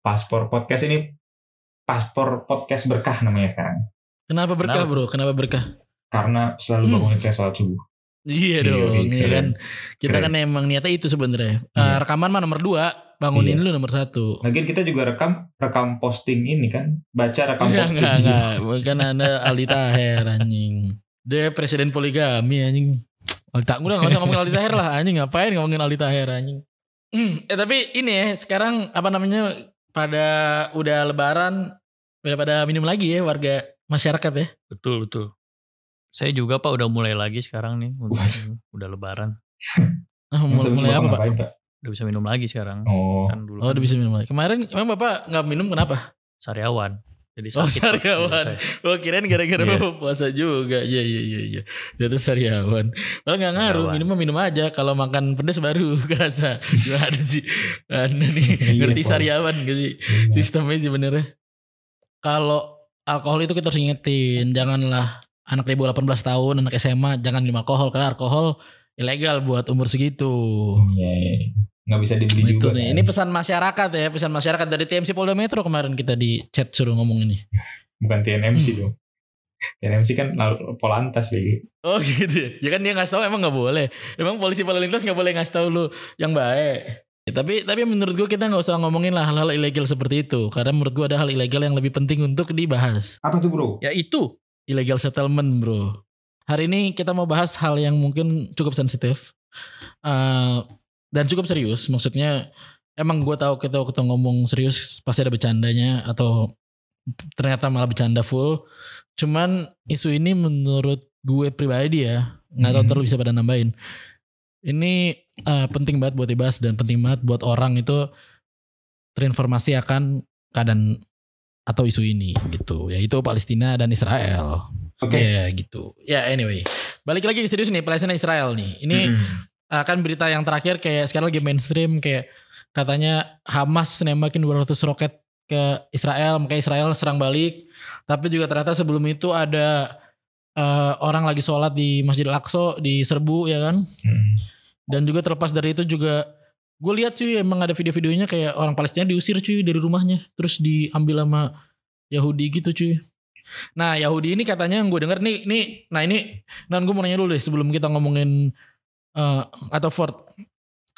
paspor podcast ini paspor podcast berkah namanya sekarang. Kenapa berkah Kenapa? bro? Kenapa berkah? Karena selalu Hmm. bangun ngecek sholat subuh. Iya Iya, dong, iya, iya kan. Kita Keren. kan emang niatnya itu sebenarnya. Eh, Iya. rekaman mah nomor dua, bangunin Iya. dulu nomor satu. Lagian kita juga rekam rekam posting ini kan, baca rekam Enggak, posting. enggak, enggak. Bukan anda Aldi Taher anjing. Dia presiden poligami anjing. Aldi Taher, udah gak usah ngomongin Aldi Taher lah anjing. Ngapain ngomongin Aldi Taher anjing. Hmm, eh tapi ini ya, sekarang apa namanya, pada udah lebaran, udah pada minum lagi ya warga masyarakat ya. Betul betul. Saya juga Pak udah mulai lagi sekarang nih. Udah, udah lebaran. Ah, mulai, mulai apa pak? Udah bisa minum lagi sekarang. Oh, Kan dulu Oh udah bisa minum lagi. Kemarin emang bapak nggak minum kenapa? sariawan. Jadi Oh, sakit, Pak. sariawan. Saya- Oh kirain gara-gara Iya. bapak puasa juga. Iya iya iya iya. Dia tuh sariawan. Padahal nggak ngaruh. Sariawan. Minum mah minum aja. Kalau makan pedes baru kerasa. Gimana sih? Anda nih Iya, ngerti sariawan gak sih? iya. Sistemnya sebenarnya. Kalau alkohol itu kita harus ingetin. Janganlah anak di bawah 18 tahun, anak SMA jangan minum alkohol karena alkohol ilegal buat umur segitu. Iya, iya. Nggak bisa dibeli Itu juga. nih. kan. Ini pesan masyarakat ya, pesan masyarakat dari TMC Polda Metro kemarin kita di chat suruh ngomong ini. bukan TNMC Hmm. dong. TNMC kan Polantas lagi. Oh gitu ya. Ya kan dia ngasih tahu emang nggak boleh. Emang polisi lalu lintas nggak boleh ngasih tahu lu yang baik. Ya, tapi tapi menurut gue kita nggak usah ngomongin lah hal-hal ilegal seperti itu karena menurut gue ada hal ilegal yang lebih penting untuk dibahas. Apa tuh bro? Ya itu illegal settlement bro. Hari ini kita mau bahas hal yang mungkin cukup sensitif Eh, dan cukup serius. Maksudnya emang gue tahu kita waktu ngomong serius pasti ada bercandanya atau ternyata malah bercanda full. Cuman isu ini menurut gue pribadi ya nggak tahu Hmm. terlalu bisa pada nambahin. Ini eh, penting banget buat dibahas dan penting banget buat orang itu terinformasi akan keadaan atau isu ini gitu yaitu Palestina dan Israel. Oke. Ya gitu. Ya anyway. Balik lagi ke serius nih Palestina Israel nih. Ini Mm-mm. akan berita yang terakhir kayak sekarang lagi mainstream kayak katanya Hamas nembakin 200 roket ke Israel makanya Israel serang balik. Tapi juga ternyata sebelum itu ada eh, orang lagi sholat di Masjid Al-Aqsa di Serbu ya kan. Mm. Dan juga terlepas dari itu juga gue lihat cuy emang ada video-videonya kayak orang Palestina diusir cuy dari rumahnya terus diambil sama Yahudi gitu cuy. Nah Yahudi ini katanya yang gue denger nih, nih, nah ini, nah gue mau nanya dulu deh sebelum kita ngomongin eh atau Ford,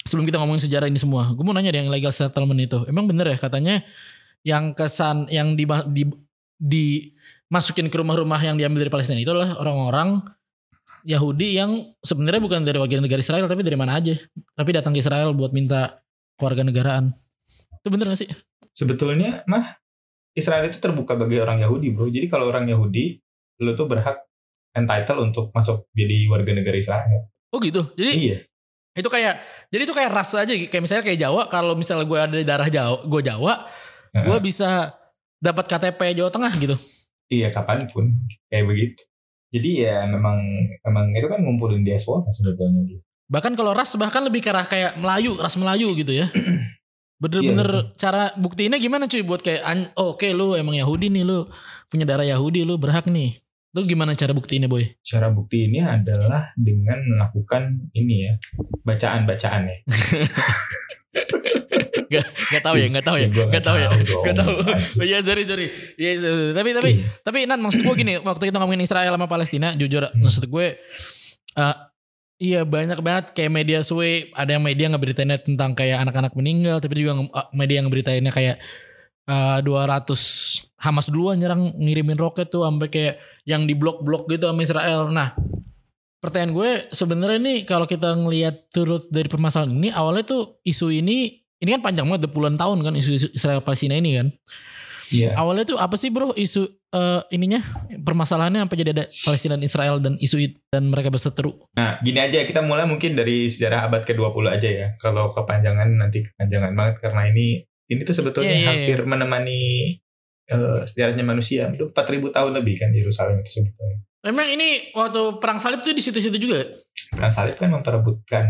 sebelum kita ngomongin sejarah ini semua, gue mau nanya deh yang illegal settlement itu, emang bener ya katanya yang kesan yang di, di, dimasukin ke rumah-rumah yang diambil dari Palestina itu adalah orang-orang Yahudi yang sebenarnya bukan dari warga negara Israel tapi dari mana aja, tapi datang ke Israel buat minta keluarga negaraan. Itu bener gak sih? Sebetulnya mah Israel itu terbuka bagi orang Yahudi bro. Jadi kalau orang Yahudi, lu tuh berhak entitled untuk masuk jadi warga negara Israel. Oh gitu. Jadi Iya. itu kayak jadi itu kayak ras aja kayak misalnya kayak Jawa kalau misalnya gue ada di darah Jawa gue Jawa gue Heeh. bisa dapat KTP Jawa Tengah gitu Iya kapan pun kayak begitu. Jadi ya memang memang itu kan ngumpulin diaspora sebetulnya dia. bahkan kalau ras bahkan lebih ke arah kayak Melayu ras Melayu gitu ya bener-bener cara buktiinnya gimana cuy buat kayak oh, oke lu emang Yahudi nih lu punya darah Yahudi lu berhak nih lu gimana cara buktiinnya boy Cara bukti ini adalah dengan melakukan ini ya bacaan-bacaan ya. Gak tahu ya nggak tahu ya nggak tahu ya. Gak tahu. Oh iya sorry sorry. Iya tapi tapi tapi Nan maksud gue gini waktu kita ngomongin Israel sama Palestina jujur Hmm. maksud gue eh iya banyak banget kayak media suwe ada yang media ngeberitainnya tentang kayak anak-anak meninggal tapi juga eh, media yang ngeberitainnya kayak eh 200 Hamas duluan nyerang ngirimin roket tuh sampai kayak yang di blok-blok gitu sama Israel. Nah, pertanyaan gue sebenarnya nih kalau kita ngelihat turut dari permasalahan ini awalnya tuh isu ini ini kan panjang banget puluhan tahun kan isu, isu Israel Palestina ini kan. Iya. Awalnya tuh apa sih bro isu eh, ininya permasalahannya apa jadi ada Palestina dan Israel dan isu dan mereka berseteru. Nah, gini aja kita mulai mungkin dari sejarah abad ke-20 aja ya. Kalau kepanjangan nanti kepanjangan banget karena ini ini tuh sebetulnya Iya, iya, iya. hampir menemani eh, sejarahnya manusia. Itu 4000 tahun lebih kan Yerusalem itu sebetulnya. Memang ini waktu perang salib tuh di situ-situ juga. Perang salib kan memperebutkan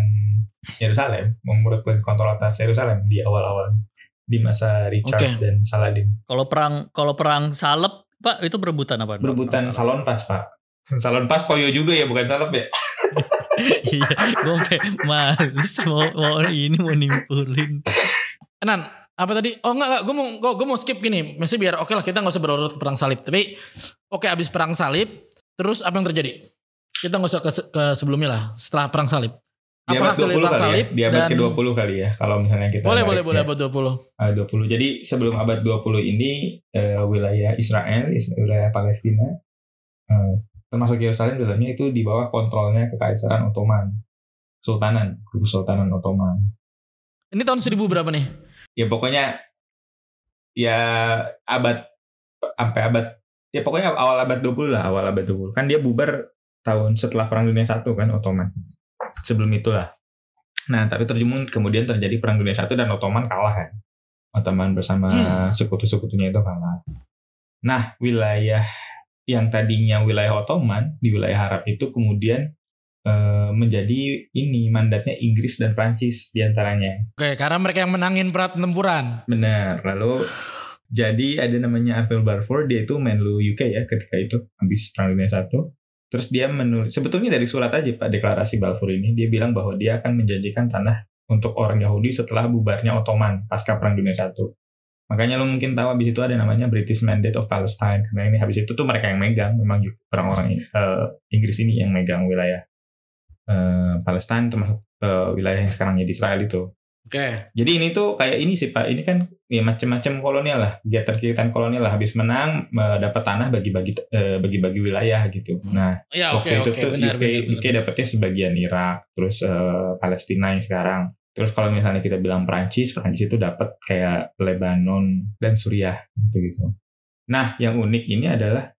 Yerusalem, memperebutkan kontrol atas Yerusalem di awal-awal di masa Richard Oke. dan Saladin. Kalau perang kalau perang salep Pak itu berebutan apa? Berebutan salon pas, Pak. Salon pas koyo juga ya, bukan salep ya. Iya, gue males mau, mau ini mau nimpulin. Nan, apa tadi? Oh enggak, enggak. gue mau gue, gue mau skip gini. Masih biar oke lah kita nggak usah berurut ke perang salib. Tapi oke abis perang salib, terus apa yang terjadi? Kita nggak usah ke, ke sebelumnya lah. Setelah perang salib. Di Apa abad hasil 20 perang kali ya. salib? Di abad dan- ke-20 kali ya. Kalau misalnya kita Boleh, boleh, boleh ya. abad 20. Abad 20. Jadi sebelum abad 20 ini eh, wilayah Israel, is- wilayah Palestina, eh, termasuk Yerusalem dalamnya itu di bawah kontrolnya Kekaisaran Ottoman. Sultanan, Kesultanan Ottoman. Ini tahun 1000 berapa nih? Ya pokoknya ya abad sampai abad ya pokoknya awal abad 20 lah, awal abad 20. Kan dia bubar tahun setelah Perang Dunia Satu kan Ottoman. Sebelum itulah. Nah, tapi terjemun kemudian terjadi Perang Dunia Satu dan Ottoman kalah kan. Ottoman bersama sekutu-sekutunya itu kalah. Nah, wilayah yang tadinya wilayah Ottoman di wilayah Arab itu kemudian eh, menjadi ini mandatnya Inggris dan Prancis di antaranya. Oke, karena mereka yang menangin pertempuran. Benar. Lalu jadi ada namanya Abel Balfour, dia itu Menlu UK ya ketika itu habis Perang Dunia Satu. Terus dia menulis sebetulnya dari surat aja Pak deklarasi Balfour ini dia bilang bahwa dia akan menjanjikan tanah untuk orang Yahudi setelah bubarnya Ottoman pasca Perang Dunia Satu. Makanya lo mungkin tahu habis itu ada namanya British Mandate of Palestine karena ini habis itu tuh mereka yang megang memang orang-orang eh, Inggris ini yang megang wilayah eh, Palestine termasuk eh, wilayah yang sekarang jadi Israel itu. Oke. Jadi ini tuh kayak ini sih Pak, ini kan ya macam-macam kolonial lah, kegiatan-kegiatan kolonial lah. Habis menang eh, dapat tanah bagi-bagi eh, bagi-bagi wilayah gitu. Hmm. Nah Ya waktu itu oke tuh benar UK, benar. UK benar. dapatnya sebagian Irak, terus eh, Palestina yang sekarang. Terus kalau misalnya kita bilang Prancis, Prancis itu dapat kayak Lebanon dan Suriah gitu gitu. Nah yang unik ini adalah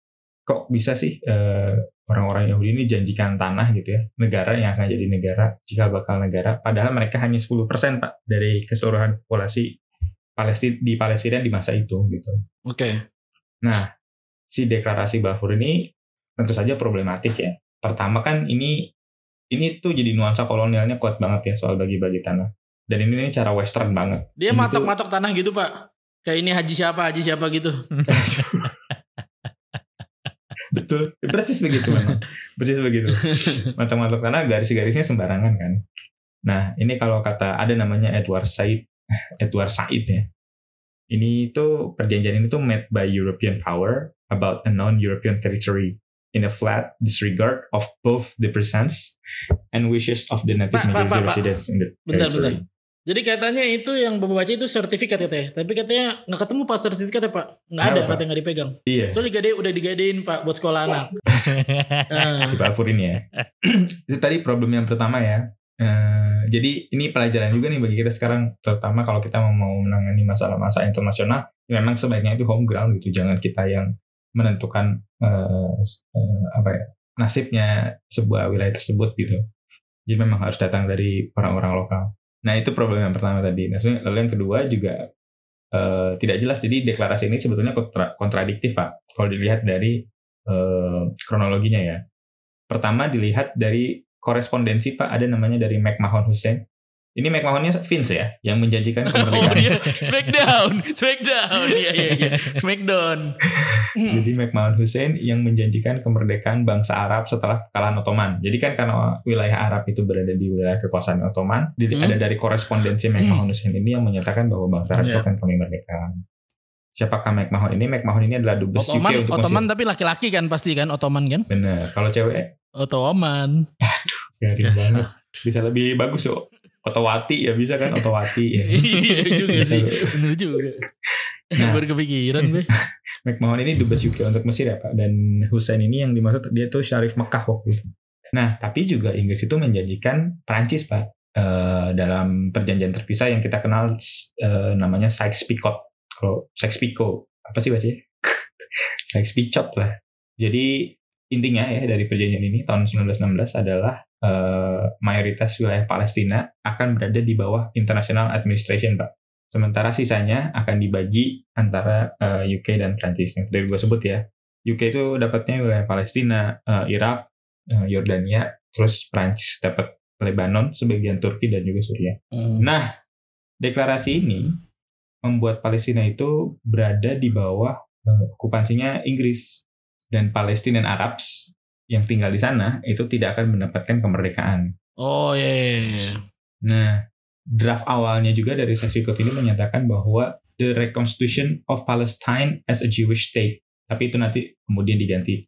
kok bisa sih eh, orang-orang Yahudi ini janjikan tanah gitu ya, negara yang akan jadi negara, jika bakal negara, padahal mereka hanya 10% Pak dari keseluruhan populasi Palestina di Palestina di masa itu gitu. Oke. Nah, si deklarasi Balfour ini tentu saja problematik ya. Pertama kan ini ini tuh jadi nuansa kolonialnya kuat banget ya soal bagi-bagi tanah. Dan ini, ini cara western banget. Dia matok-matok tanah gitu, Pak. Kayak ini haji siapa, haji siapa gitu. Betul, persis begitu memang. Persis begitu. Matok-matok tanah garis-garisnya sembarangan kan. Nah, ini kalau kata ada namanya Edward Said, Edward Said ya. Ini tuh perjanjian ini tuh made by European power about a non-European territory in a flat disregard of both the presence and wishes of the native majority residents in the Bentar, territory. bentar. Jadi katanya itu yang Bapak baca itu sertifikat katanya. Tapi katanya nggak ketemu pas sertifikatnya Pak. Nggak ada Pak? katanya nggak dipegang. Iya, Soalnya digade, udah digadein Pak buat sekolah anak. Nah, si Balfour ini ya. itu tadi problem yang pertama ya. Eh, jadi ini pelajaran juga nih bagi kita sekarang, terutama kalau kita mau menangani masalah-masalah internasional, ya memang sebaiknya itu home ground gitu, jangan kita yang menentukan eh, apa ya nasibnya sebuah wilayah tersebut gitu. Jadi memang harus datang dari orang-orang lokal. Nah itu problem yang pertama tadi. Nah, lalu yang kedua juga eh, tidak jelas. Jadi deklarasi ini sebetulnya kontra- kontradiktif pak. Kalau dilihat dari eh, kronologinya ya. Pertama dilihat dari korespondensi Pak ada namanya dari McMahon Hussein. Ini McMahonnya Vince ya yang menjanjikan oh kemerdekaan. dia Smackdown, Smackdown, iya iya iya, Smackdown. Jadi McMahon Hussein yang menjanjikan kemerdekaan bangsa Arab setelah kekalahan Ottoman. Jadi kan karena wilayah Arab itu berada di wilayah kekuasaan Ottoman, jadi Hmm. ada dari korespondensi McMahon Hussein ini yang menyatakan bahwa bangsa Arab itu Iya. akan kami merdeka. Siapakah McMahon ini? McMahon ini adalah dubes Otoman, UK untuk Mesir. tapi laki-laki kan pasti kan Otoman kan? Bener. Kalau cewek Otoman. garing banget. Bisa lebih bagus yo. Otowati ya bisa kan Otowati ya. iya juga Bisa. sih, bener juga. Nah. Baru kepikiran gue. McMahon ini dubes UK untuk Mesir ya Pak dan Hussein ini yang dimaksud dia tuh Syarif Mekah waktu itu. Nah tapi juga Inggris itu menjanjikan Prancis Pak eh, dalam perjanjian terpisah yang kita kenal eh, namanya Sykes-Picot. Kalau Sykes-Picot apa sih bacanya? Sykes-Picot lah. Jadi intinya ya dari perjanjian ini tahun 1916 adalah eh, mayoritas wilayah Palestina akan berada di bawah International Administration Pak. Sementara sisanya akan dibagi antara eh, UK dan Prancis. Yang tadi gue sebut ya. UK itu dapatnya wilayah Palestina, eh, Irak, eh, Yordania, terus Prancis dapat Lebanon, sebagian Turki dan juga Suriah. Hmm. Nah, deklarasi ini membuat Palestina itu berada di bawah eh, okupansinya Inggris dan Palestina dan Arab yang tinggal di sana itu tidak akan mendapatkan kemerdekaan. Oh iya, iya, iya. Nah, draft awalnya juga dari seksi Code ini menyatakan bahwa the reconstitution of Palestine as a Jewish state. Tapi itu nanti kemudian diganti.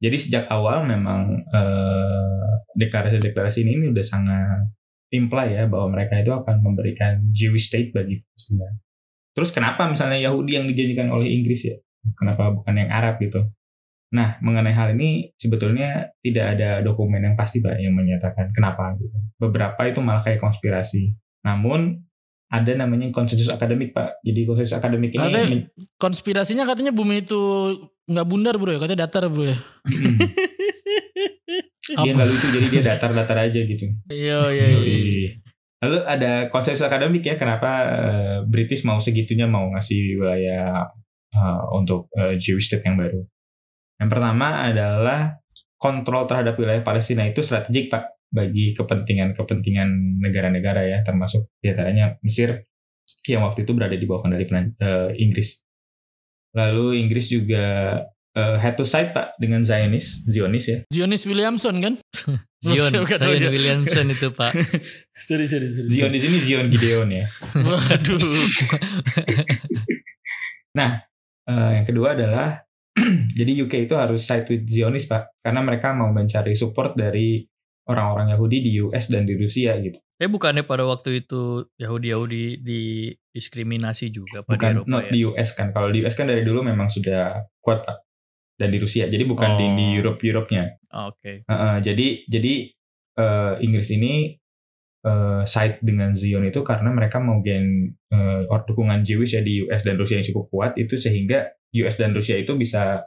Jadi sejak awal memang eh, deklarasi-deklarasi ini, ini udah sangat imply ya bahwa mereka itu akan memberikan Jewish state bagi Palestina. Terus kenapa misalnya Yahudi yang dijanjikan oleh Inggris ya? Kenapa bukan yang Arab gitu? Nah, mengenai hal ini sebetulnya tidak ada dokumen yang pasti Pak yang menyatakan kenapa gitu. Beberapa itu malah kayak konspirasi. Namun ada namanya konsensus akademik Pak. Jadi konsensus akademik ini Katanya- Konspirasinya katanya bumi itu nggak bundar bro ya, katanya datar bro ya. dia nggak lucu jadi dia datar-datar aja gitu. Iya iya iya. Lalu ada konsensus akademik ya kenapa eh, British mau segitunya mau ngasih wilayah eh, untuk eh, Jewish state yang baru. Yang pertama adalah kontrol terhadap wilayah Palestina itu strategik Pak bagi kepentingan-kepentingan negara-negara ya termasuk di antaranya Mesir yang waktu itu berada di bawah kendali eh, Inggris. Lalu Inggris juga eh, head to side Pak dengan Zionis, Zionis ya. Zionis Williamson kan? Zion, Zion. Williamson itu pak. Sorry sorry sorry. Zionis ini Zion Gideon ya. Waduh. Eh, yang kedua adalah jadi UK itu harus side with Zionis pak karena mereka mau mencari support dari orang-orang Yahudi di US dan di Rusia gitu Eh bukannya pada waktu itu Yahudi-Yahudi di diskriminasi juga pak di bukan Eropa not ya? di US kan kalau di US kan dari dulu memang sudah kuat pak dan di Rusia jadi bukan di, Oh. di Europe Europe-nya Ah, Oke. Heeh, jadi jadi eh, Inggris ini eh, side dengan Zion itu karena mereka mau gain or- dukungan Jewish ya di US dan Rusia yang cukup kuat itu sehingga US dan Rusia itu bisa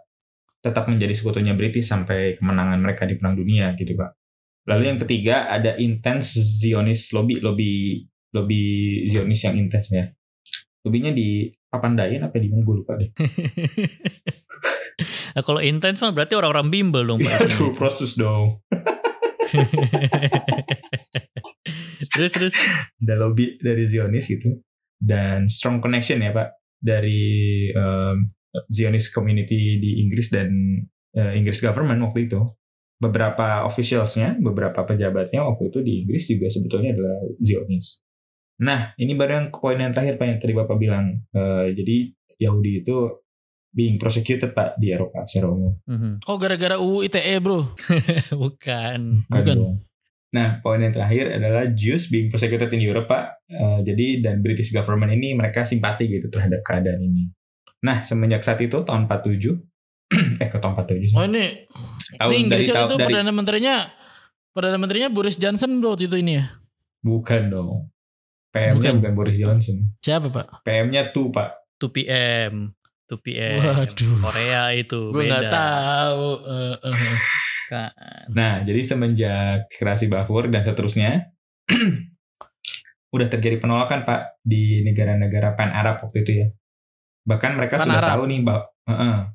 tetap menjadi sekutunya British sampai kemenangan mereka di perang dunia gitu pak. Lalu yang ketiga ada intense Zionis lobby lobby lobby Zionis yang intens ya. Lobbynya di Papandayan apa di mana gue lupa deh. Nah kalau intens mah berarti orang-orang bimbel dong pak. Aduh proses dong. terus terus. ada lobby dari Zionis gitu. Dan strong connection ya pak. Dari um, Zionis community di Inggris dan uh, Inggris government waktu itu. Beberapa officialsnya beberapa pejabatnya waktu itu di Inggris juga sebetulnya adalah Zionis. Nah ini baru yang poin yang terakhir pak yang tadi bapak bilang. Uh, jadi Yahudi itu being prosecuted pak di Eropa secara umum Mhm. Oh gara-gara UU ITE bro. Bukan. Kan Bukan. dong. Nah, poin yang terakhir adalah Jews being persecuted in Europe, Pak. Eh, jadi dan British government ini mereka simpati gitu terhadap keadaan ini. Nah, semenjak saat itu tahun 47 eh ke tahun 47 sih. Oh ini, tahun ini dari Inggrisnya tahun itu dari perdana menterinya Perdana menterinya Boris Johnson bro itu ini ya. bukan dong. PM-nya Bukan. bukan. Boris Johnson. Siapa pak? PM-nya tuh, Pak. 2 PM. 2 PM. Waduh. Korea itu Gue beda. nggak tahu. Eh. Kan. Nah, jadi semenjak kreasi Balfour dan seterusnya udah terjadi penolakan, Pak, di negara-negara pan Arab waktu itu ya. Bahkan mereka sudah tahu nih bahwa,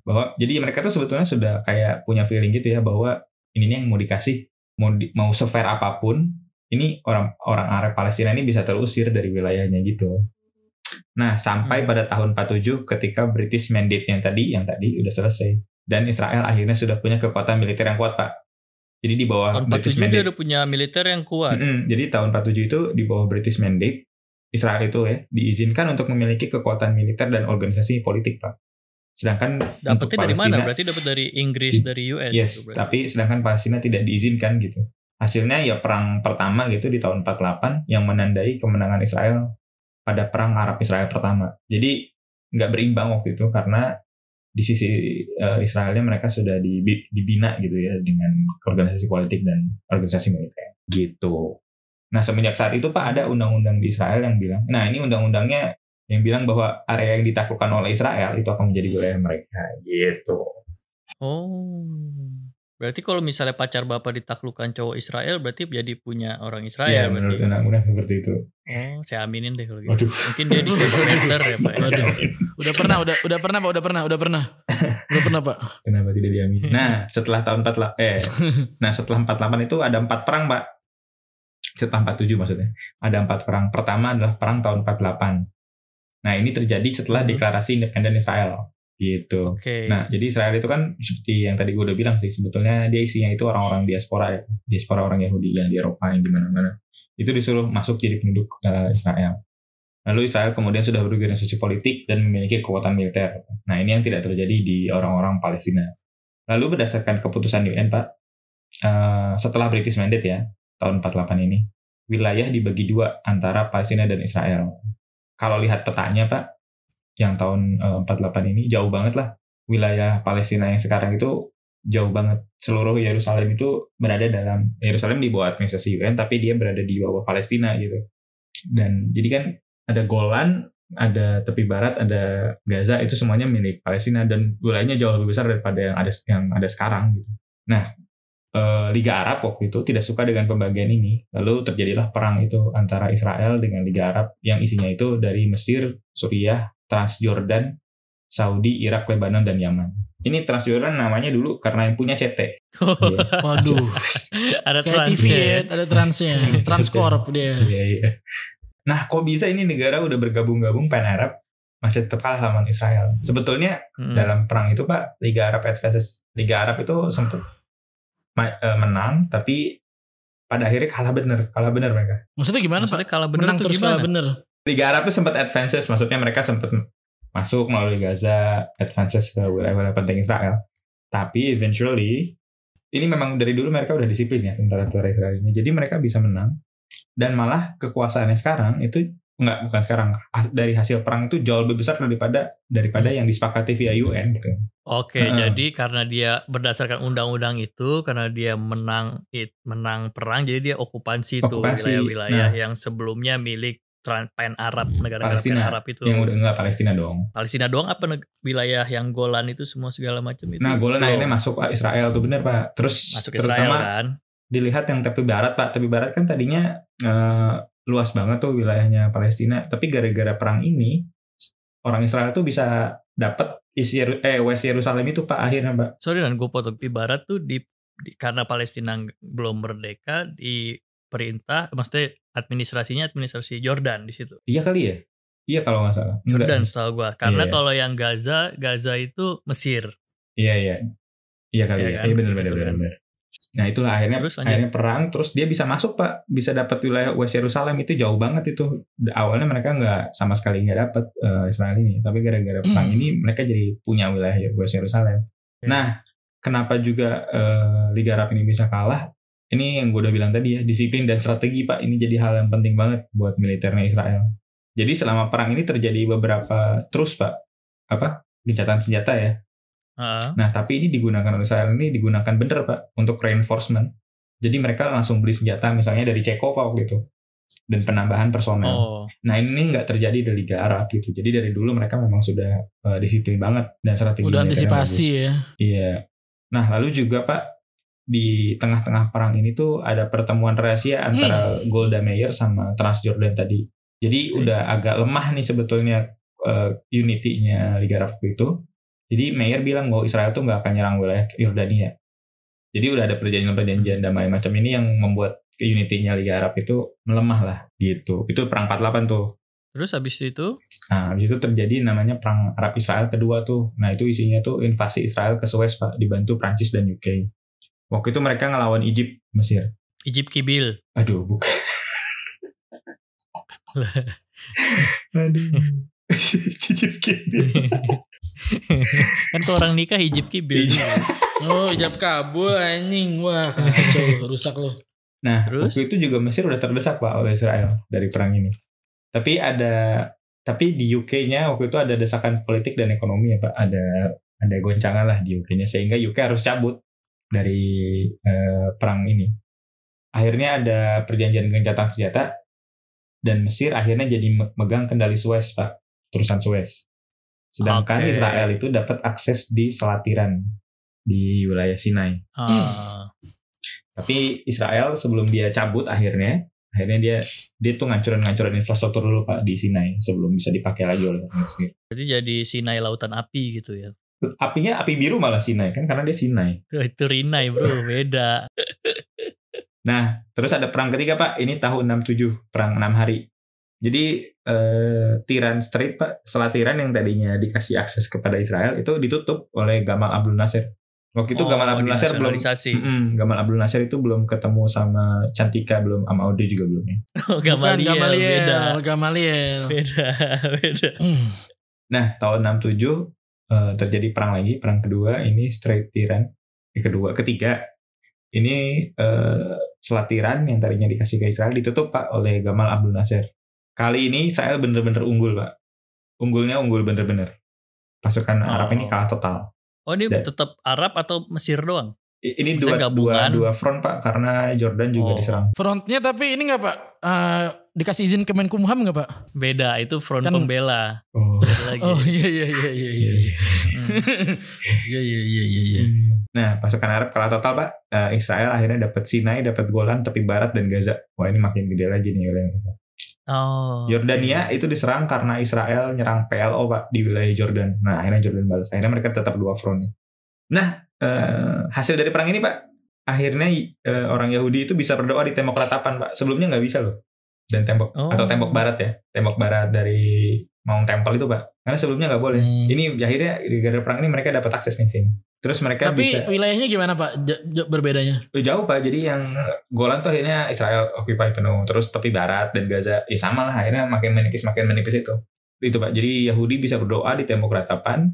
bahwa jadi mereka tuh sebetulnya sudah kayak punya feeling gitu ya bahwa ini nih yang mau dikasih mau di, mau sefair apa pun ini orang orang Arab Palestina ini bisa terusir dari wilayahnya gitu. Nah, sampai Hmm. pada tahun 47 ketika British Mandate yang tadi yang tadi udah selesai dan Israel akhirnya sudah punya kekuatan militer yang kuat, Pak. Jadi di bawah Tahun British 47 dia Mandate. udah punya militer yang kuat. Mm-mm. Jadi tahun 47 itu di bawah British Mandate Israel itu ya diizinkan untuk memiliki kekuatan militer dan organisasi politik, Pak. Sedangkan Dapetnya dari mana? Berarti dapat dari Inggris, Di- dari US. Yes, berarti. tapi sedangkan Palestina tidak diizinkan gitu. Hasilnya ya perang pertama gitu di tahun 48 yang menandai kemenangan Israel pada perang Arab Israel pertama. Jadi nggak berimbang waktu itu karena di sisi eh, Israelnya mereka sudah dibi- dibina gitu ya dengan organisasi politik dan organisasi militer gitu. Nah semenjak saat itu Pak ada undang-undang di Israel yang bilang, nah ini undang-undangnya yang bilang bahwa area yang ditaklukkan oleh Israel itu akan menjadi wilayah mereka gitu. Oh. Berarti kalau misalnya pacar bapak ditaklukkan cowok Israel berarti jadi punya orang Iya Israel menurut berarti. undang-undang seperti itu. Oh, saya aminin deh kalau gitu. Waduh. Mungkin dia di center ya, Pak. ya? Waduh. Udah pernah, udah udah pernah pak, udah pernah, udah pernah, udah pernah pak. Kenapa tidak diamini? Nah, setelah tahun 48 eh nah setelah 48 itu ada empat perang, Pak. Setelah 47 maksudnya. Ada empat perang. Pertama adalah perang tahun 48. Nah, ini terjadi setelah Hmm. deklarasi independen Israel. Gitu. Oke. Nah, jadi Israel itu kan seperti yang tadi gue udah bilang sih, sebetulnya dia isinya itu orang-orang diaspora ya. Diaspora orang Yahudi yang di Eropa yang di mana-mana. itu disuruh masuk jadi penduduk eh, Israel. Lalu Israel kemudian sudah berorganisasi politik dan memiliki kekuatan militer. Nah ini yang tidak terjadi di orang-orang Palestina. Lalu berdasarkan keputusan UN Pak, eh, setelah British Mandate ya tahun 48 ini, wilayah dibagi dua antara Palestina dan Israel. Kalau lihat petanya Pak, yang tahun eh, 48 ini jauh banget lah wilayah Palestina yang sekarang itu jauh banget. Seluruh Yerusalem itu berada dalam Yerusalem di bawah administrasi UN, tapi dia berada di bawah Palestina gitu. Dan jadi kan ada Golan, ada tepi barat, ada Gaza itu semuanya milik Palestina dan wilayahnya jauh lebih besar daripada yang ada yang ada sekarang gitu. Nah, eh, Liga Arab waktu itu tidak suka dengan pembagian ini. Lalu terjadilah perang itu antara Israel dengan Liga Arab yang isinya itu dari Mesir, Suriah, Transjordan, Saudi, Irak, Lebanon, dan Yaman. Ini Transjordan namanya dulu karena yang punya CT. Iya. Waduh. Ada ya, ya. ada transnya. Transcorp dia. Iya, iya. Nah, kok bisa ini negara udah bergabung-gabung PAN Arab masih tetap kalah sama Israel. Sebetulnya Hmm. dalam perang itu Pak, Liga Arab Advances, Liga Arab itu sempat eh, menang, tapi pada akhirnya kalah bener, kalah bener mereka. Maksudnya gimana Maksudnya Pak? kalau bener Menang terus gimana? kalah bener. Liga Arab itu sempat advances, maksudnya mereka sempat masuk melalui Gaza, advances ke wilayah-wilayah penting Israel. Tapi eventually, ini memang dari dulu mereka udah disiplin ya tentara-tentara Israel ini. Jadi mereka bisa menang. Dan malah kekuasaannya sekarang itu enggak bukan sekarang dari hasil perang itu jauh lebih besar daripada daripada yang disepakati via UN gitu. Oke, Heeh. jadi karena dia berdasarkan undang-undang itu, karena dia menang it, menang perang, jadi dia okupansi tuh Okupansi. wilayah-wilayah Nah. yang sebelumnya milik PAN Arab, negara-negara PAN Palestina. Arab itu. Yang udah enggak Palestina dong. Palestina doang apa wilayah yang Golan itu semua segala macam itu? Nah, Golan akhirnya masuk Pak, Israel tuh bener Pak. Terus masuk Israel terutama kan? dilihat yang tepi barat Pak. Tepi barat kan tadinya eh, luas banget tuh wilayahnya Palestina. Tapi gara-gara perang ini orang Israel tuh bisa dapat isi eh West Yerusalem itu Pak akhirnya Pak. Sorry dan gue potong di barat tuh di, di- karena Palestina belum merdeka di perintah, maksudnya administrasinya administrasi Jordan di situ. Iya kali ya? Iya kalau nggak salah. Enggak Jordan sih. setahu gua. Karena Iya. kalau yang Gaza, Gaza itu Mesir. Iya iya. Iya kali Iya ya. kan? Iya benar benar Gitu benar. kan. benar. Nah itulah akhirnya Terus akhirnya perang terus dia bisa masuk Pak, bisa dapat wilayah West Yerusalem itu jauh banget itu. Awalnya mereka nggak sama sekali nggak dapat eh, Israel ini, tapi gara-gara perang ini mereka jadi punya wilayah West Yerusalem. Oke. Nah, kenapa juga eh, Liga Arab ini bisa kalah? Ini yang gue udah bilang tadi ya, disiplin dan strategi Pak. Ini jadi hal yang penting banget buat militernya Israel. Jadi selama perang ini terjadi beberapa terus Pak, apa gencatan senjata ya. Ah, Nah, tapi ini digunakan oleh Israel ini digunakan bener Pak untuk reinforcement. Jadi mereka langsung beli senjata misalnya dari Ceko Pak waktu itu dan penambahan personel. oh, Nah ini nggak terjadi di Liga Arab gitu. Jadi dari dulu mereka memang sudah eh, disiplin banget dan strategi Udah antisipasi ya. Iya. Nah lalu juga Pak di tengah-tengah perang ini tuh ada pertemuan rahasia antara Golda Meir sama Transjordan tadi. Jadi Oke. udah agak lemah nih sebetulnya eh, unity-nya Liga Arab itu. Jadi Meir bilang bahwa Israel tuh nggak akan nyerang wilayah Yordania. Jadi udah ada perjanjian-perjanjian damai macam ini yang membuat unity-nya Liga Arab itu melemah lah gitu. Itu perang 48 tuh. terus habis itu Nah, habis itu terjadi namanya perang Arab Israel kedua tuh. Nah, itu isinya tuh invasi Israel ke Suez, Pak, dibantu Prancis dan UK. Waktu itu mereka ngelawan Egypt, Mesir. Egypt Kibil. Aduh, bukan. Aduh. Egypt Kibil. kan kalau orang nikah Egypt Kibil. Oh, ijab kabul anjing. Wah, kacau rusak lu. Nah, Terus? waktu itu juga Mesir udah terdesak, Pak, oleh Israel dari perang ini. Tapi ada tapi di UK-nya waktu itu ada desakan politik dan ekonomi ya, Pak. Ada ada goncangan lah di UK-nya sehingga UK harus cabut dari eh, perang ini. Akhirnya ada perjanjian gencatan senjata dan Mesir akhirnya jadi me- megang kendali Suez, Pak. Terusan Suez. Sedangkan Oke. Israel itu dapat akses di selatiran di wilayah Sinai. Ah, Tapi Israel sebelum dia cabut akhirnya, akhirnya dia dia tuh ngancurin-ngancurin infrastruktur dulu Pak di Sinai sebelum bisa dipakai lagi oleh Mesir. berarti jadi Sinai lautan api gitu ya. Apinya api biru malah Sinai kan karena dia Sinai. Itu Rinai bro, beda. Nah, terus ada perang ketiga Pak, ini tahun 67, perang 6 hari. Jadi eh, Tiran Strait Pak, selatiran yang tadinya dikasih akses kepada Israel itu ditutup oleh Gamal Abdul Nasir. Waktu itu Oh, Gamal Abdul Nasir belum dinasionalisasi. Mm-mm, Gamal Abdul Nasir itu belum ketemu sama Cantika belum sama Audrey juga belum ya. Oh, Bukan, Gamaliel, Gamaliel. beda. Gamaliel. Beda, beda. Hmm. Nah, tahun 67 eh, terjadi perang lagi, perang kedua ini Strait Tiran. Yang kedua, ketiga ini eh, Selat Tiran yang tadinya dikasih ke Israel ditutup Pak oleh Gamal Abdul Nasir. Kali ini Israel bener-bener unggul Pak. Unggulnya unggul bener-bener. Pasukan Oh. Arab ini kalah total. Oh, ini Dan- tetap Arab atau Mesir doang? Ini Maksudnya dua, dua, gabungan? dua front Pak karena Jordan juga Oh. diserang. Frontnya tapi ini nggak pak? Eh, dikasih izin ke Menkumham nggak pak? Beda, itu front Kan- pembela. Oh. Beda lagi. Oh iya iya iya iya iya. iya. Hmm. Iya iya iya iya. iya. Nah, pasukan Arab kalah total, Pak. Eh, Israel akhirnya dapat Sinai, dapat Golan, tepi barat dan Gaza. Wah, ini makin gede lagi nih wilayahnya. Oh. Yordania itu diserang karena Israel nyerang PLO, Pak, di wilayah Jordan. Nah, akhirnya Jordan balas. Akhirnya mereka tetap dua front. Nah, eh, hasil dari perang ini, Pak, akhirnya eh, orang Yahudi itu bisa berdoa di tembok ratapan, Pak. Sebelumnya nggak bisa loh. Dan tembok Oh. atau tembok barat ya, tembok barat dari Mount Temple itu, Pak. Karena sebelumnya nggak boleh. Hmm. Ini akhirnya gara-gara perang ini mereka dapat akses nih sini. Terus mereka Tapi bisa wilayahnya gimana pak? J- j- berbedanya? Oh, jauh pak jadi yang Golan tuh akhirnya Israel occupy penuh terus tepi barat dan Gaza ya sama lah akhirnya makin menipis makin menipis itu itu pak jadi Yahudi bisa berdoa di tembok ratapan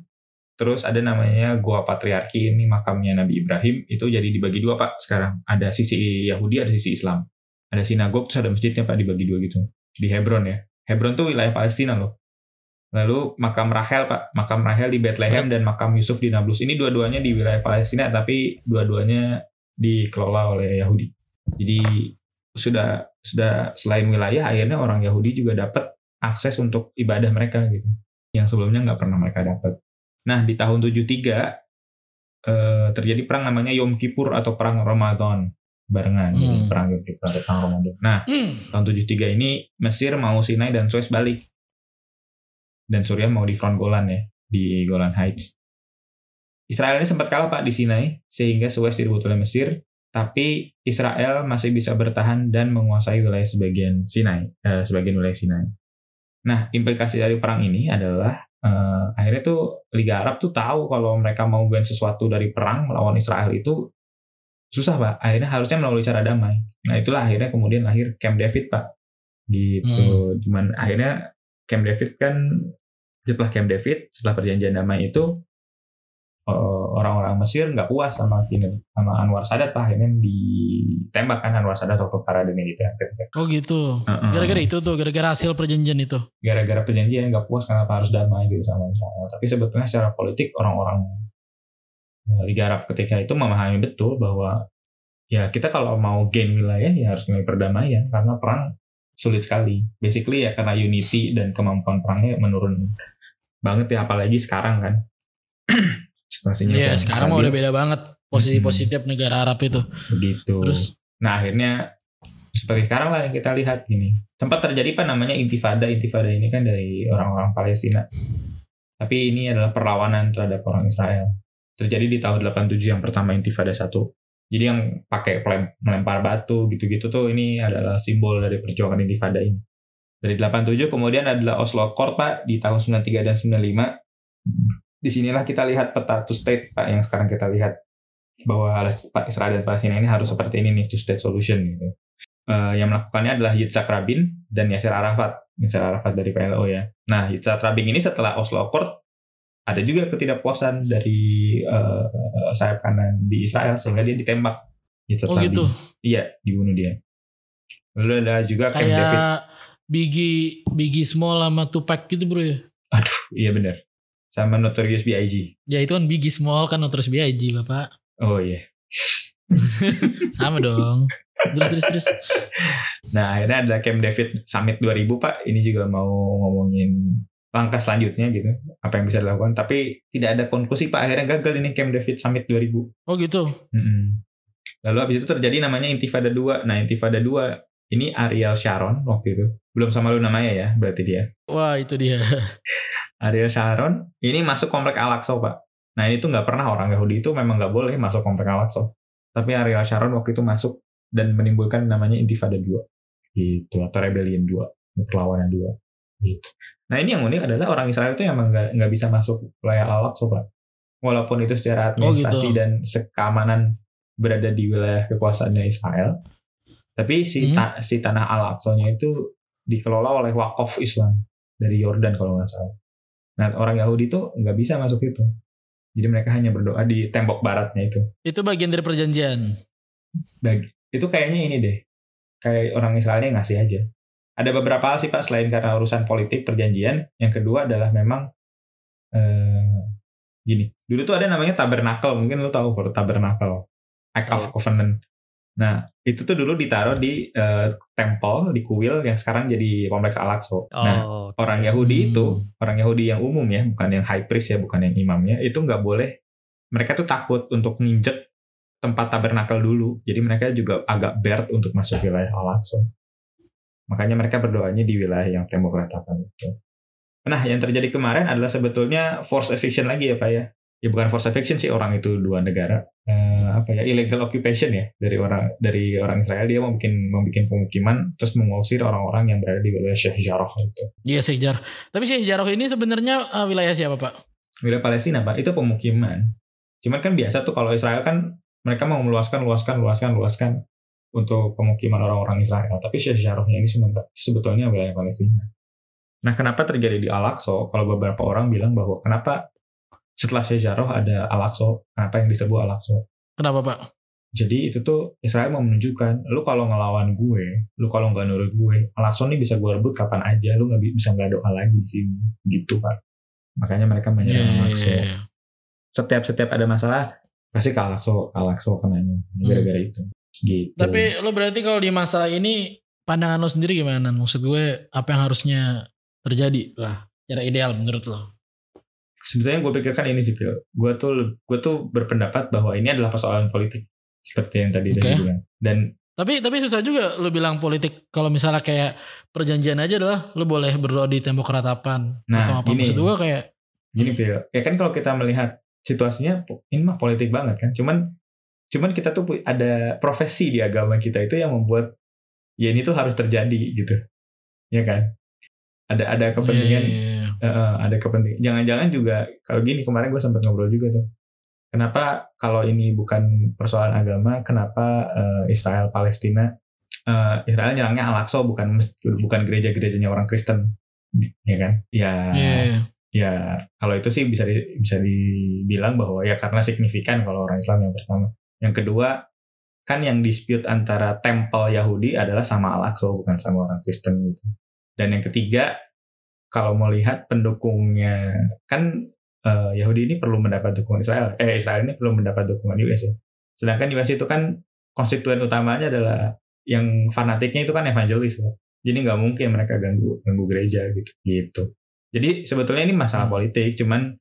terus ada namanya Goa Patriarki ini makamnya Nabi Ibrahim itu jadi dibagi dua pak sekarang ada sisi Yahudi ada sisi Islam ada sinagog terus ada masjidnya pak dibagi dua gitu. Di Hebron ya. Hebron tuh wilayah Palestina loh. Lalu makam Rahel pak. Makam Rahel di Bethlehem dan makam Yusuf di Nablus. Ini dua-duanya di wilayah Palestina tapi dua-duanya dikelola oleh Yahudi. Jadi sudah sudah selain wilayah akhirnya orang Yahudi juga dapat akses untuk ibadah mereka gitu. Yang sebelumnya nggak pernah mereka dapat. Nah, di tahun 73 eh, terjadi perang namanya Yom Kippur atau perang Ramadan barengan Jadi Hmm. perang Yom Kippur atau perang Ramadan. Nah, tahun 73 ini Mesir mau Sinai dan Suez balik. Dan Suriah mau di front Golan ya, di Golan Heights. Israel ini sempat kalah Pak di Sinai sehingga Suez direbut oleh Mesir, tapi Israel masih bisa bertahan dan menguasai wilayah sebagian Sinai, eh, sebagian wilayah Sinai. Nah, implikasi dari perang ini adalah eh, akhirnya tuh Liga Arab tuh tahu kalau mereka mau gain sesuatu dari perang melawan Israel itu susah Pak. Akhirnya harusnya melalui cara damai. Nah, itulah akhirnya kemudian lahir Camp David Pak. Gitu. Cuman akhirnya Camp David kan setelah Camp David, setelah perjanjian damai itu eh, orang-orang Mesir nggak puas sama sama Anwar Sadat Pak akhirnya ditembak kan Anwar Sadat waktu parade militer Oh gitu. Gara-gara itu tuh, gara-gara hasil perjanjian itu. gara-gara perjanjian nggak puas kenapa harus damai gitu sama Israel tapi sebetulnya secara politik orang-orang Liga Arab ketika itu memahami betul bahwa ya kita kalau mau gain wilayah ya harus melalui perdamaian karena perang sulit sekali basically ya karena unity dan kemampuan perangnya menurun banget ya apalagi sekarang kan situasinya Iya, kurang sekarang udah beda banget posisi-posisi Hmm. tiap negara Arab itu. begitu Terus Nah akhirnya seperti sekarang lah yang kita lihat gini. Sempat terjadi apa namanya intifada. Intifada ini kan dari orang-orang Palestina. Tapi ini adalah perlawanan terhadap orang Israel. Terjadi di tahun 87 yang pertama intifada satu. Jadi yang pakai melempar batu gitu-gitu tuh ini adalah simbol dari perjuangan intifada ini. Dari 87 kemudian adalah Oslo Accord Pak di tahun 93 dan 95. Di sinilah kita lihat peta two state Pak yang sekarang kita lihat bahwa Pak Israel dan Palestina ini harus seperti ini nih two state solution gitu. Eh, yang melakukannya adalah Yitzhak Rabin dan Yasser Arafat. Yasser Arafat dari PLO ya. Nah, Yitzhak Rabin ini setelah Oslo Accord ada juga ketidakpuasan dari eh, sayap kanan di Israel sehingga dia ditembak. Yitzhak oh Rabin. gitu. Iya, dibunuh dia. Lalu ada juga Camp David. Kayak Biggie Biggie Small sama Tupac gitu bro ya. Iya benar. Sama Notorious B.I.G. Ya itu kan Biggie Small kan terus BIG bapak. Oh iya. Sama dong. Terus terus terus. Nah akhirnya ada Camp David Summit 2000 Pak. Ini juga mau ngomongin langkah selanjutnya gitu. Apa yang bisa dilakukan. Tapi tidak ada konklusi Pak. Akhirnya gagal ini Camp David Summit 2000. Oh gitu. Mm-mm. Lalu habis itu terjadi namanya Intifada 2. Nah Intifada 2 ini Ariel Sharon waktu itu. Belum sama lu namanya ya berarti dia. Wah itu dia. Ariel Sharon ini masuk komplek Al-Aqsa Pak. Nah ini tuh nggak pernah orang Yahudi itu memang nggak boleh masuk komplek Al-Aqsa. Tapi Ariel Sharon waktu itu masuk dan menimbulkan namanya Intifada 2. Gitu. Atau Rebellion 2. Perlawanan 2. Gitu. Nah ini yang unik adalah orang Israel itu emang nggak nggak bisa masuk wilayah Al-Aqsa Pak. walaupun itu secara Oh, administrasi gitu. dan keamanan berada di wilayah kekuasaannya Israel. Tapi si Hmm. ta- si tanah Al-Aqsa-nya itu dikelola oleh wakaf Islam dari Yordan kalau nggak salah. Nah orang Yahudi itu nggak bisa masuk itu. Jadi mereka hanya berdoa di tembok baratnya itu. Itu bagian dari perjanjian. Bagi- itu kayaknya ini deh. Kayak orang Israelnya ngasih aja. Ada beberapa hal sih Pak selain karena urusan politik perjanjian. Yang kedua adalah memang eh, gini. Dulu tuh ada namanya tabernacle. Mungkin lu tahu kalau tabernacle. Act of Covenant. Nah itu tuh dulu ditaruh di eh, temple di kuil yang sekarang jadi kompleks Al-Aqsa. Nah Oh, orang Yahudi Hmm. itu orang Yahudi yang umum ya bukan yang high priest ya bukan yang imamnya itu nggak boleh mereka tuh takut untuk nginjek tempat tabernakel dulu jadi mereka juga agak bert untuk masuk wilayah Al-Aqsa makanya mereka berdoanya di wilayah yang tembok ratapan itu. Nah yang terjadi kemarin adalah sebetulnya force eviction lagi ya pak ya. Ya bukan force eviction sih orang itu dua negara Eh, apa ya illegal occupation ya dari orang dari orang Israel. Dia mau bikin mau bikin pemukiman terus mengusir orang-orang yang berada di wilayah Sheikh Jarrah itu. Iya Sheikh Jarrah. Tapi Sheikh Jarrah ini sebenarnya eh, wilayah siapa Pak? wilayah Palestina pak. Itu pemukiman. Cuman kan biasa tuh kalau Israel kan mereka mau meluaskan luaskan luaskan luaskan untuk pemukiman orang-orang Israel. Tapi Sheikh Jarrahnya ini sebetulnya wilayah Palestina. Nah kenapa terjadi di Al-Aqsa? Kalau beberapa orang bilang bahwa kenapa setelah Sheikh Jarrah ada Al-Aqsa? Kenapa yang disebut Al-Aqsa? Kenapa Pak? jadi itu tuh Israel mau menunjukkan lu kalau ngelawan gue lu kalau nggak nurut gue Al-Aqsa nih bisa gue rebut kapan aja lu nggak bi- bisa nggak doa lagi di sini. Gitu pak. Makanya mereka menyerang Iya, Al-Aqsa. iya, iya. setiap setiap ada masalah pasti kalakso kalakso kenanya. Gara-gara itu gitu Tapi lo berarti kalau di masa ini pandangan lo sendiri gimana? Maksud gue apa yang harusnya terjadi lah? Cara ideal menurut lo? sebetulnya gue pikirkan ini sih gue tuh gue tuh berpendapat bahwa ini adalah persoalan politik seperti yang tadi tadi bilang dan Tapi tapi susah juga lo bilang politik kalau misalnya kayak perjanjian aja adalah lo boleh berdoa di tembok ratapan Nah, atau apa ini. maksud gue kayak gini Pil ya kan kalau kita melihat situasinya ini mah politik banget kan cuman cuman kita tuh ada profesi di agama kita itu yang membuat ya ini tuh harus terjadi gitu ya kan ada ada kepentingan Iya, iya, iya. Heeh, ada kepentingan. Jangan-jangan juga kalau gini kemarin gue sempat ngobrol juga tuh. Kenapa kalau ini bukan persoalan agama, kenapa eh, Israel Palestina eh, Israel nyerangnya Al-Aqsa bukan bukan gereja-gerejanya orang Kristen, ya kan? Ya, Iya, iya. ya kalau itu sih bisa di- bisa dibilang bahwa ya karena signifikan kalau orang Islam yang pertama. Yang kedua kan yang dispute antara tempel Yahudi adalah sama Al-Aqsa bukan sama orang Kristen gitu. Dan yang ketiga kalau mau lihat pendukungnya kan eh, Yahudi ini perlu mendapat dukungan Israel. Eh Israel ini perlu mendapat dukungan US ya. Sedangkan US itu kan konstituen utamanya adalah yang fanatiknya itu kan evangelis ya. Jadi nggak mungkin mereka ganggu ganggu gereja gitu. Gitu. Jadi sebetulnya ini masalah Hmm. politik, cuman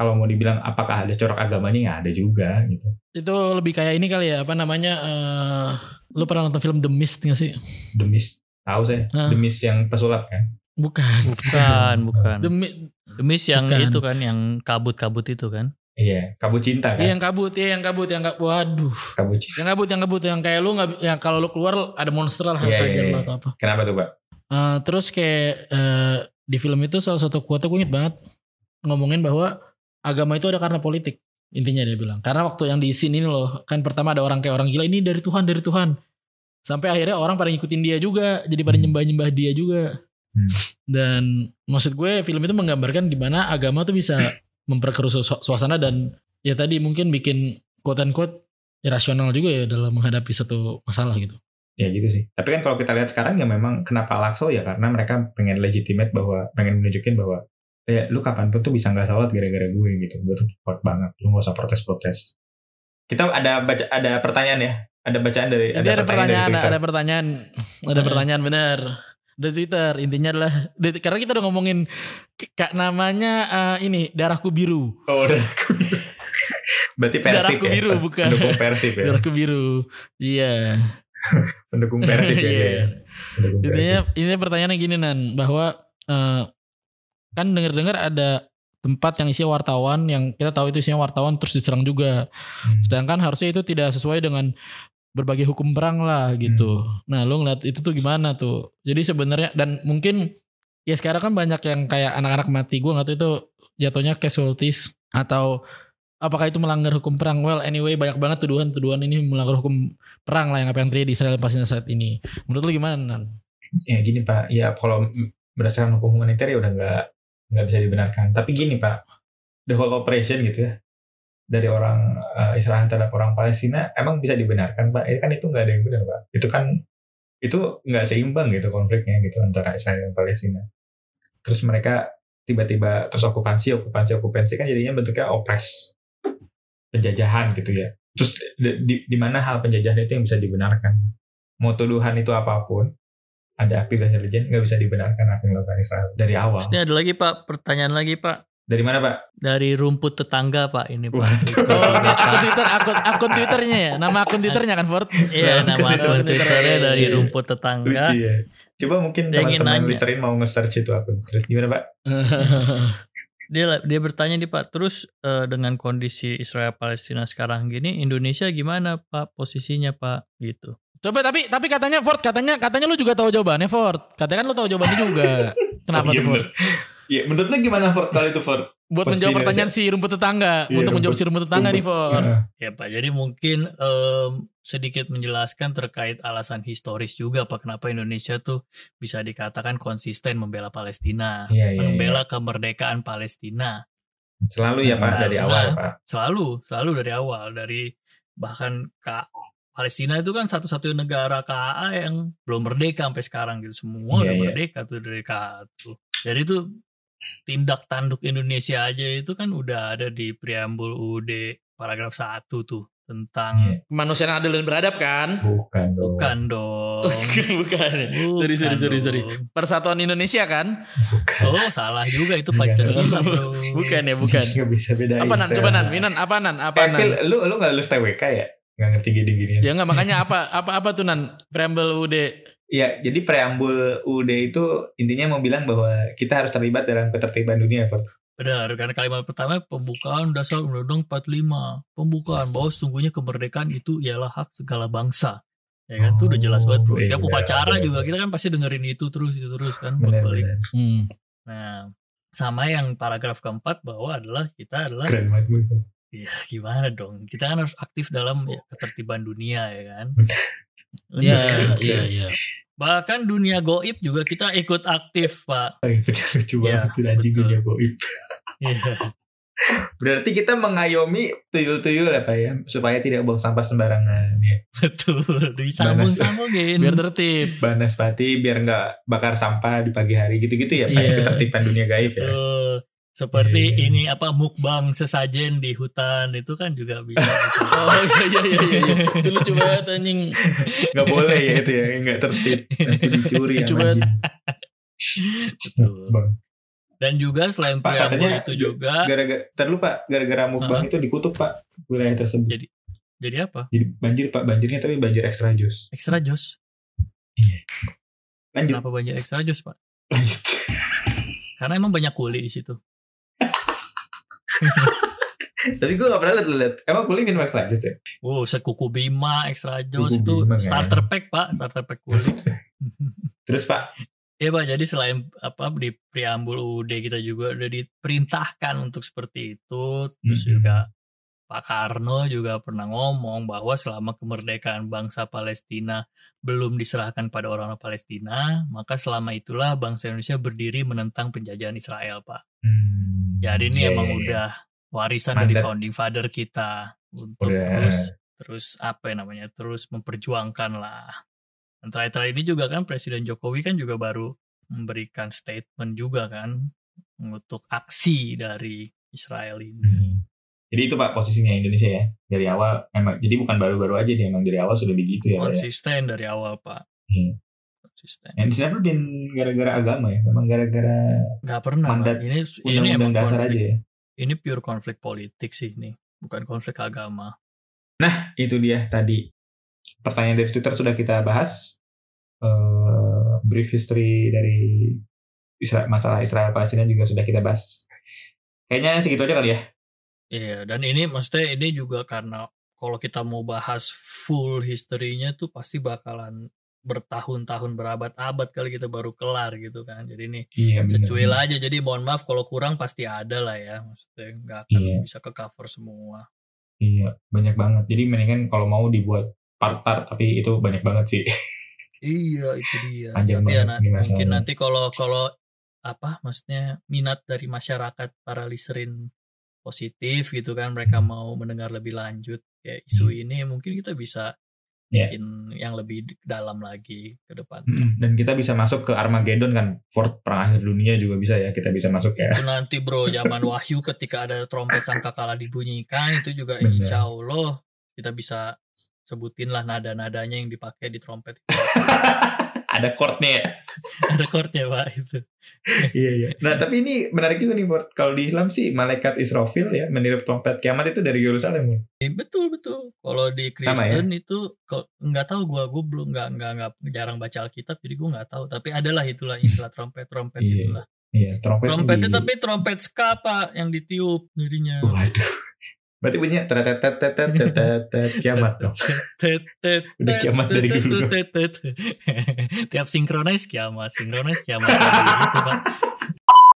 kalau mau dibilang apakah ada corak agamanya ya ada juga gitu. Itu lebih kayak ini kali ya apa namanya? eh lo pernah nonton film The Mist gak sih? Demis tahu saya, Hah? demis yang pesulap kan. Bukan. bukan, bukan. The Mi- Demis yang Bukan. itu kan, yang kabut-kabut itu kan. Iya, kabut cinta kan. Iya yang kabut, iya yang kabut, yang kabut. Waduh, Kabut cinta. yang kabut, yang kabut, yang kayak lu nggak, yang kalau lu keluar ada monster lah, Iya, iya, lah iya. atau apa. Kenapa tuh, Pak? Eh, terus kayak eh, di film itu salah satu quote gue inget banget ngomongin bahwa agama itu ada karena politik. Intinya dia bilang. Karena waktu yang di scene ini loh, kan pertama ada orang kayak orang gila ini dari Tuhan, dari Tuhan. Sampai akhirnya orang pada ngikutin dia juga, jadi pada Hmm. nyembah-nyembah dia juga. Hmm. Dan maksud gue film itu menggambarkan gimana agama tuh bisa memperkeruh su- suasana dan ya tadi mungkin bikin quote unquote irasional juga ya dalam menghadapi satu masalah gitu. Ya gitu sih. Tapi kan kalau kita lihat sekarang ya memang kenapa Al-Aqsa ya karena mereka pengen legitimate bahwa pengen menunjukin bahwa ya lu kapan pun tuh bisa nggak sholat gara-gara gue gitu. Gue tuh kuat banget. Lu nggak usah protes-protes. Kita ada baca ada pertanyaan ya. Ada bacaan dari Ini ada pertanyaan, dari Twitter. ada pertanyaan, ada pertanyaan benar. Dari Twitter, intinya adalah dari- karena kita udah ngomongin kak namanya eh, ini darahku biru, Oh, darahku biru. Berarti persib Darahku ya. biru, bukan. Pendukung persib ya. darahku biru, iya. Pendukung persib ya. Iya. dia ya. Pendukung Intinya, persib. ini pertanyaannya gini nan, bahwa eh, kan dengar-dengar ada tempat yang isinya wartawan yang kita tahu itu isinya wartawan terus diserang juga. Hmm. Sedangkan harusnya itu tidak sesuai dengan berbagai hukum perang lah gitu. Hmm. Nah, lu ngeliat itu tuh gimana tuh? Jadi sebenarnya dan mungkin ya sekarang kan banyak yang kayak anak-anak mati gue nggak tahu itu jatuhnya casualties atau apakah itu melanggar hukum perang? Well, anyway banyak banget tuduhan-tuduhan ini melanggar hukum perang lah yang apa yang terjadi di Israel Palestina saat ini. Menurut lu gimana, Nan? Ya gini Pak, ya kalau berdasarkan hukum humaniter ya udah nggak nggak bisa dibenarkan. Tapi gini Pak, the whole operation gitu ya dari orang uh, Israel terhadap orang Palestina emang bisa dibenarkan Pak? Ya kan itu nggak ada yang benar Pak. Itu kan itu nggak seimbang gitu konfliknya gitu antara Israel dan Palestina. Terus mereka tiba-tiba terus okupansi, okupansi, okupansi kan jadinya bentuknya opres, penjajahan gitu ya. Terus di, di, di mana hal penjajahan itu yang bisa dibenarkan? Mau tuduhan itu apa pun, ada aktif dan intelijen nggak bisa dibenarkan apa yang dilakukan Israel dari awal. Ini ada lagi Pak, pertanyaan lagi Pak. Dari mana Pak? Dari rumput tetangga Pak ini Pak. Waduh. Oh, ini akun Twitter, akun akun Twitternya ya. Nama akun Twitternya kan Ford. Iya, nama akun Twitter. Twitternya dari Iya. rumput tetangga. Lucu ya. Coba mungkin Dia ingin teman-teman nanya. listerin mau nge-search itu akun. Terus gimana Pak? Dia dia bertanya nih Pak, terus eh, dengan kondisi Israel Palestina sekarang gini, Indonesia gimana Pak posisinya Pak gitu. Coba tapi tapi katanya Ford katanya katanya lu juga tahu jawabannya Ford. Katanya kan lu tahu jawabannya juga. Kenapa Oh, iya tuh Ford? Iya, menurut lu gimana Ford kali itu Ford? Buat Posisi menjawab pertanyaan si rumput tetangga, Iya, untuk menjawab rumput- si rumput tetangga nih Ford. Heeh. Ya Pak, jadi mungkin em, sedikit menjelaskan terkait alasan historis juga Pak kenapa Indonesia tuh bisa dikatakan konsisten membela Palestina, iya. membela kemerdekaan Palestina. Selalu ya Pak Nah, dari nah. awal Pak. Selalu, selalu dari awal dari bahkan K Palestina itu kan satu-satunya negara KA yang belum merdeka sampai sekarang gitu. Semua Iya, udah iya. merdeka tuh dari KA tuh. Jadi itu tindak tanduk Indonesia aja itu kan udah ada di preambul UUD paragraf 1 tuh tentang. Kemanusiaan adil dan beradab kan? Bukan dong. bukan dong. Bukan. Sorry, sorry, sorry, sorry. Persatuan Indonesia kan? Bukan. Oh, salah juga itu Enggak. Pancasila, Bro. Bukan ya, bukan. Gak bisa bedain. Apa nan? Coba nan, Minan, apa nan? Apa Eh, nan? Pil, lu lu gak lulus TWK ya? Gak ngerti gini-gini. Ya enggak makanya apa apa apa tuh nan? Preambel UUD. Ya, jadi preambul UUD itu intinya mau bilang bahwa kita harus terlibat dalam ketertiban dunia, Ford. Benar, karena kalimat pertama pembukaan dasar Undang-Undang 45. Pembukaan bahwa sesungguhnya kemerdekaan itu ialah hak segala bangsa. Ya kan, itu udah jelas banget bro. Oh, iya, Tiap upacara juga kita kan pasti dengerin itu terus itu terus kan Benar, balik. benar. Hmm. Nah, sama yang paragraf keempat bahwa adalah kita adalah Keren banget. Bu. ya gimana dong? Kita kan harus aktif dalam ya, ketertiban dunia ya kan. Ya, Benar. iya, iya. Bahkan dunia goib juga kita ikut aktif, Pak. Oh, iya, lucu Iya, banget anjing betul. dunia goib. Iya. Berarti kita mengayomi tuyul-tuyul apa ya supaya tidak buang sampah sembarangan ya. Betul, disambung-sambungin. Biar tertib. Banaspati biar nggak bakar sampah di pagi hari gitu-gitu ya Pak. Iya. Ketertiban dunia gaib ya. Betul. Seperti iya. ini apa mukbang sesajen di hutan itu kan juga bisa. gitu. Oh iya iya iya iya. lucu banget anjing. Nggak boleh ya itu ya, nggak tertib. Nanti dicuri ya anjing. Betul. Dan juga selain Pak, katanya itu juga Gara-gara terlalu Pak, gara-gara mukbang itu dikutuk Pak wilayah tersebut. Jadi- jadi apa? Jadi banjir Pak, banjirnya tapi banjir ekstra jus. Ekstra jos. Lanjut. Kenapa banyak ekstra jos, Pak? Lanjut. Karena emang banyak kuli di situ. Tapi gue gak pernah liat, liat. Emang kulit minum ekstra jus ya? Wow, sekuku bima ekstra jos Kuku itu Bima, starter pack, Pak, starter pack kuli. Terus Pak, Iya Pak, jadi selain apa di preambul UUD kita juga udah diperintahkan untuk seperti itu. Terus Mhm. juga Pak Karno juga pernah ngomong bahwa selama kemerdekaan bangsa Palestina belum diserahkan pada orang-orang Palestina, maka selama itulah bangsa Indonesia berdiri menentang penjajahan Israel, Pak. hmm, Jadi ini iya, emang iya, iya. udah warisan dari Mandat. founding father kita untuk Udah. terus terus apa ya namanya terus memperjuangkan lah. Dan terakhir-terakhir ini juga kan Presiden Jokowi kan juga baru memberikan statement juga kan untuk aksi dari Israel ini. Hmm. Jadi itu Pak posisinya Indonesia ya dari awal emang jadi bukan baru-baru aja dia emang dari awal sudah begitu ya. Ya. Konsisten dari awal Pak. Hmm. Konsisten. And it's never been gara-gara agama ya, memang gara-gara Gak pernah Mandat Pak. Ini ini emang undang-undang dasar konflik. aja ya. Ini pure konflik politik sih ini, bukan konflik agama. Itu dia tadi pertanyaan dari Twitter sudah kita bahas. Eh, brief history dari Isra- masalah Israel Palestina juga sudah kita bahas. Kayaknya segitu aja kali ya. Iya, dan ini maksudnya ini juga karena kalau kita mau bahas full history-nya tuh pasti bakalan bertahun-tahun berabad-abad kali kita baru kelar gitu kan. Jadi ini Iya secuil aja. Jadi mohon maaf kalau kurang pasti ada lah ya. Maksudnya nggak akan Iya. bisa ke cover semua. Iya, banyak banget. Jadi mendingan kalau mau dibuat part-part tapi itu banyak banget sih. Iya itu dia. Panjang Tapi ya banget mungkin nanti kalau kalau apa maksudnya minat dari masyarakat para listerin positif gitu kan mereka Hmm. mau mendengar lebih lanjut kayak isu ini mungkin kita bisa Iya. bikin yang lebih dalam lagi ke depan. Mm-mm. Dan kita bisa masuk ke Armageddon kan, Fort perang akhir dunia juga bisa ya, kita bisa masuk ya. Itu nanti bro zaman wahyu ketika ada trompet sangkakala dibunyikan itu juga Bener. insya Allah kita bisa sebutin lah nada-nadanya yang dipakai di trompet. Ada chordnya ya. ada chordnya pak itu. iya iya. Nah tapi ini menarik juga nih, Fort. Kalau di Islam sih malaikat Israfil ya meniup trompet kiamat itu dari Yerusalem. Fort. Eh, betul betul. Kalau di Sama ya? Kristen itu nggak tahu gua gua belum nggak nggak nggak jarang baca Alkitab jadi gua nggak tahu. Tapi adalah itulah istilah trompet trompet Iya. itulah. Iya, trompet. Trompetnya di- tapi trompet ska pak yang ditiup dirinya. Waduh. Berarti bunyinya tet tet tet tet kiamat dong. Udah kiamat dari dulu. Tiap sinkronis kiamat, sinkronis kiamat.